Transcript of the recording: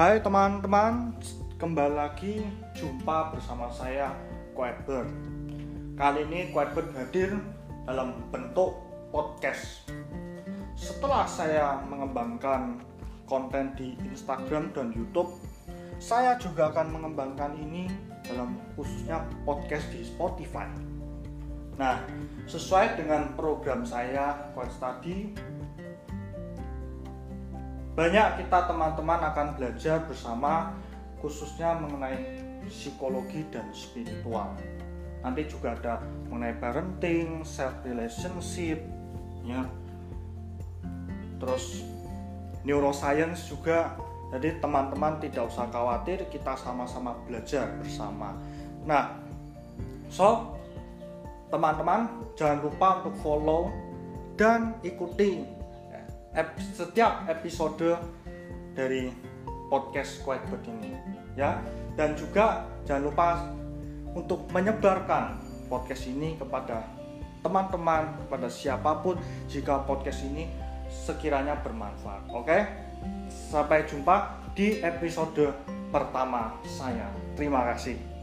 Hai teman-teman, kembali lagi jumpa bersama saya Quadbird. Kali ini Quadbird hadir dalam bentuk podcast. Setelah saya mengembangkan konten di Instagram dan YouTube, saya juga akan mengembangkan ini dalam khususnya podcast di Spotify. Nah, sesuai dengan program saya Quad Study, banyak kita teman-teman akan belajar bersama khususnya mengenai psikologi dan spiritual. Nanti juga ada mengenai parenting, self relationship, ya. Terus neuroscience juga. Jadi teman-teman tidak usah khawatir, kita sama-sama belajar bersama. Nah, so teman-teman jangan lupa untuk follow dan ikuti setiap episode dari podcast Quietbird ini ya. Dan juga jangan lupa untuk menyebarkan podcast ini kepada teman-teman kepada siapa pun jika podcast ini sekiranya bermanfaat oke? Sampai jumpa di episode pertama saya. Terima kasih